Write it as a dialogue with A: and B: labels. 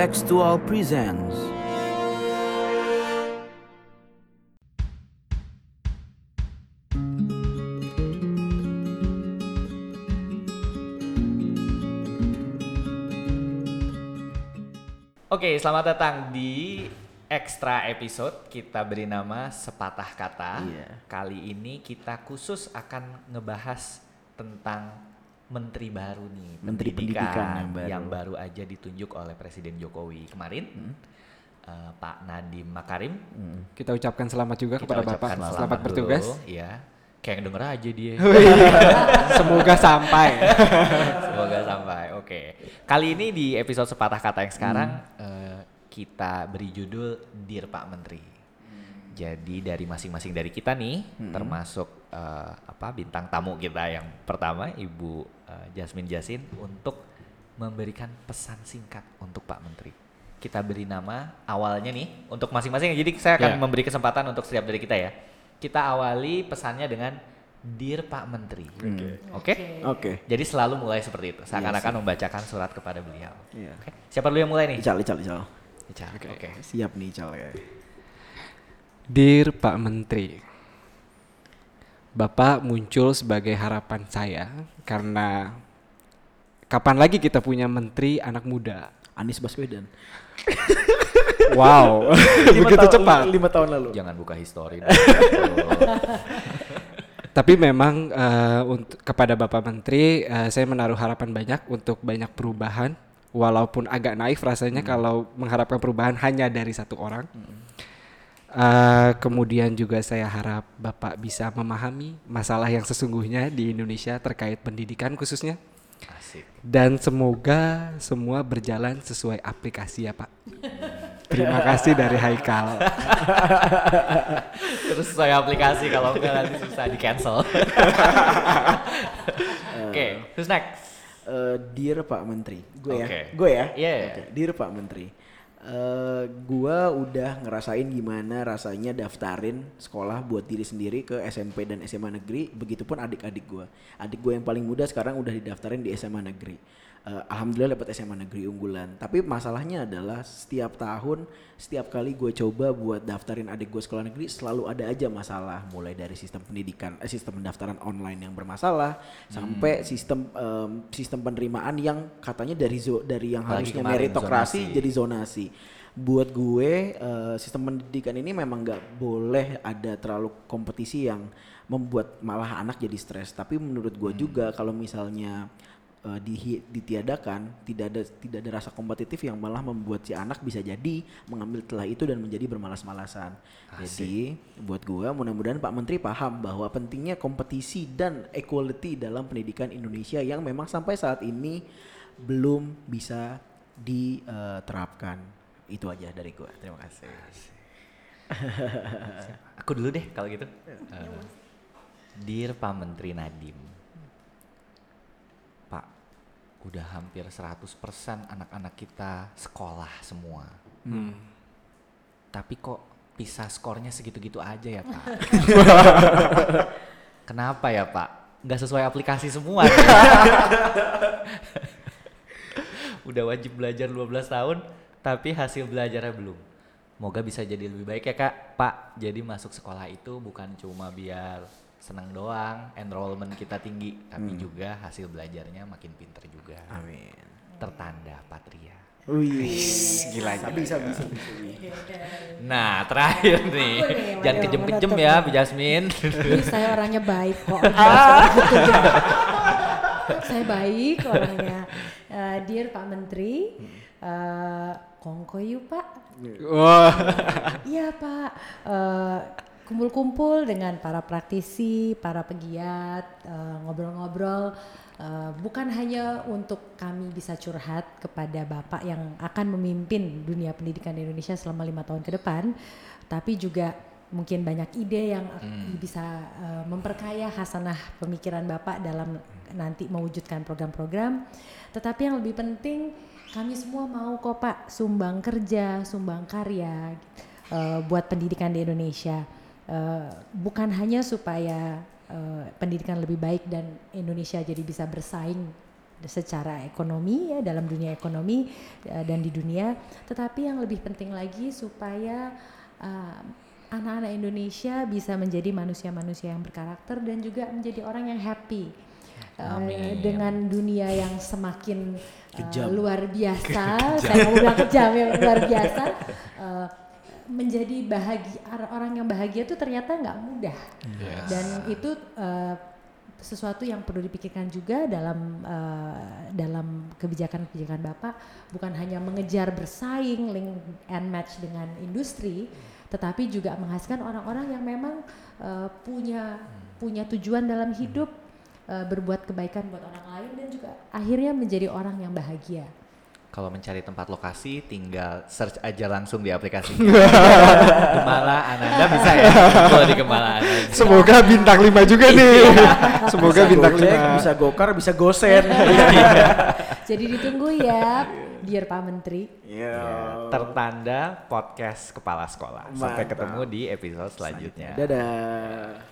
A: Textual presents
B: Oke, selamat datang di extra episode kita beri nama Sepatah Kata.
C: Iya.
B: Kali ini kita khusus akan ngebahas tentang menteri baru nih,
C: Menteri Pendidikan yang baru. Hmm.
B: aja ditunjuk oleh Presiden Jokowi kemarin. Eh, Pak Nadiem Makarim.
D: Kita ucapkan selamat juga
B: Kita
D: kepada Bapak. Selamat, bertugas.
B: dulu, Iya. Kayak yang denger aja dia.
D: Semoga sampai.
B: Semoga sampai. Oke. Kali ini di episode sepatah kata yang sekarang eh, kita beri judul Dear Pak Menteri. Jadi dari masing-masing dari kita nih, termasuk eh, apa bintang tamu kita yang pertama Ibu eh, Jasmine Jasin untuk memberikan pesan singkat untuk Pak Menteri. Kita beri nama awalnya nih untuk masing-masing. Jadi saya akan
D: Ya.
B: memberi kesempatan untuk setiap dari kita ya. Kita awali pesannya dengan Dear Pak Menteri. Oke?
C: Oke.
B: Jadi selalu mulai seperti itu. Seakan-akan membacakan surat kepada beliau.
C: Iya.
B: Oke. Siapa dulu yang mulai nih?
C: Ical, Ical, Ical.
B: Ica. Oke.
C: Siap nih Ical ya.
D: Dear Pak Menteri, Bapak muncul sebagai harapan saya karena kapan lagi kita punya menteri anak muda?
C: Anies Baswedan.
D: Wow, begitu
C: tahun-
D: cepat.
C: Lima tahun lalu.
B: Jangan buka histori.
D: Tapi memang eh, untuk kepada Bapak Menteri, eh, saya menaruh harapan banyak untuk banyak perubahan, walaupun agak naif rasanya kalau mengharapkan perubahan hanya dari satu orang. Eh, kemudian juga saya harap Bapak bisa memahami masalah yang sesungguhnya di Indonesia terkait pendidikan khususnya.
B: Asik.
D: Dan semoga semua berjalan sesuai aplikasi ya Pak. Terima kasih dari Haikal.
B: Terus saya aplikasi kalau enggak nanti susah di cancel. Oke, terus next.
C: Eh, Dear Pak Menteri. Gue ya.
B: Oke.
C: Gue ya.
B: Iya.
C: Oke, Dear Pak Menteri. Eh, gua udah ngerasain gimana rasanya daftarin sekolah buat diri sendiri ke SMP dan SMA negeri. Begitupun adik-adik gua. Adik gue yang paling muda sekarang udah didaftarin di SMA negeri. Eh, Alhamdulillah dapat SMA negeri unggulan. Tapi masalahnya adalah setiap tahun, setiap kali gue coba buat daftarin adik gue sekolah negeri selalu ada aja masalah. Mulai dari sistem pendidikan, eh, sistem pendaftaran online yang bermasalah, sampai sistem em, sistem penerimaan yang katanya dari zo- dari yang
B: Apalagi
C: harusnya meritokrasi
B: zonasi.
C: jadi zonasi. Buat gue eh, sistem pendidikan ini memang nggak boleh ada terlalu kompetisi yang membuat malah anak jadi stres. Tapi menurut gue
B: Hmm.
C: juga kalau misalnya eh, dihi- ditiadakan tidak ada tidak ada rasa kompetitif yang malah membuat si anak bisa jadi mengambil telah itu dan menjadi bermalas-malasan. Jadi buat gue mudah-mudahan Pak Menteri paham bahwa pentingnya kompetisi dan equality dalam pendidikan Indonesia yang memang sampai saat ini belum bisa diterapkan. Itu aja dari gue. Terima kasih.
B: Aku dulu deh kalau gitu. Eh, Dear Pak Menteri Nadiem. Pak, udah hampir 100% anak-anak kita sekolah semua. Tapi kok bisa skornya segitu-gitu aja ya Pak? Kenapa ya Pak? Nggak sesuai aplikasi semua. udah wajib belajar 12 tahun, tapi hasil belajarnya belum. Moga bisa jadi lebih baik ya kak, Pak. Jadi masuk sekolah itu bukan cuma biar senang doang, enrollment kita tinggi, tapi juga hasil belajarnya makin pinter juga.
C: Amin.
B: Tertanda Patria.
C: Wih, gila Bisa, bisa, bisa.
B: Nah terakhir nih,
E: nih,
B: jangan kejem-kejem ya,
E: nih.
B: Bu Jasmine.
E: Ini saya orangnya baik kok. saya baik orangnya. Eh, dear Pak Menteri, eh, kongko yuk Pak.
D: Wah,
E: Iya Pak. Eh, kumpul-kumpul dengan para praktisi, para pegiat, eh, ngobrol-ngobrol. Eh, bukan hanya untuk kami bisa curhat kepada Bapak yang akan memimpin dunia pendidikan di Indonesia selama lima tahun ke depan, tapi juga mungkin banyak ide yang bisa eh, memperkaya hasanah pemikiran Bapak dalam nanti mewujudkan program-program. Tetapi yang lebih penting kami semua mau kok Pak sumbang kerja, sumbang karya eh, buat pendidikan di Indonesia. Eh, bukan hanya supaya eh, pendidikan lebih baik dan Indonesia jadi bisa bersaing secara ekonomi ya dalam dunia ekonomi eh, dan di dunia, tetapi yang lebih penting lagi supaya eh, anak-anak Indonesia bisa menjadi manusia-manusia yang berkarakter dan juga menjadi orang yang happy. Eh,
B: Amin.
E: dengan dunia yang semakin eh,
C: Kejam.
E: luar biasa, saya mau bilang kejam ya luar biasa. eh, menjadi bahagia orang yang bahagia itu ternyata nggak mudah dan itu eh, sesuatu yang perlu dipikirkan juga dalam eh, dalam kebijakan-kebijakan bapak. Bukan hanya mengejar bersaing link and match dengan industri tetapi juga menghasilkan orang-orang yang memang eh, punya punya tujuan dalam hidup eh, berbuat kebaikan buat orang lain dan juga akhirnya menjadi orang yang bahagia
B: Kalau mencari tempat lokasi tinggal search aja langsung di aplikasi. Gemala Ananda bisa ya. Kalau di Gemala Ananda.
D: Semoga bintang 5 juga nih. Semoga
C: bisa
D: bintang
C: Gojek,
D: 5.
C: bisa Gokar, bisa Gosen.
E: jadi ditunggu ya Dear Pak Menteri
C: Iya.
B: Tertanda podcast kepala sekolah. Sampai
C: Mantap.
B: ketemu di episode selanjutnya.
C: Dadah.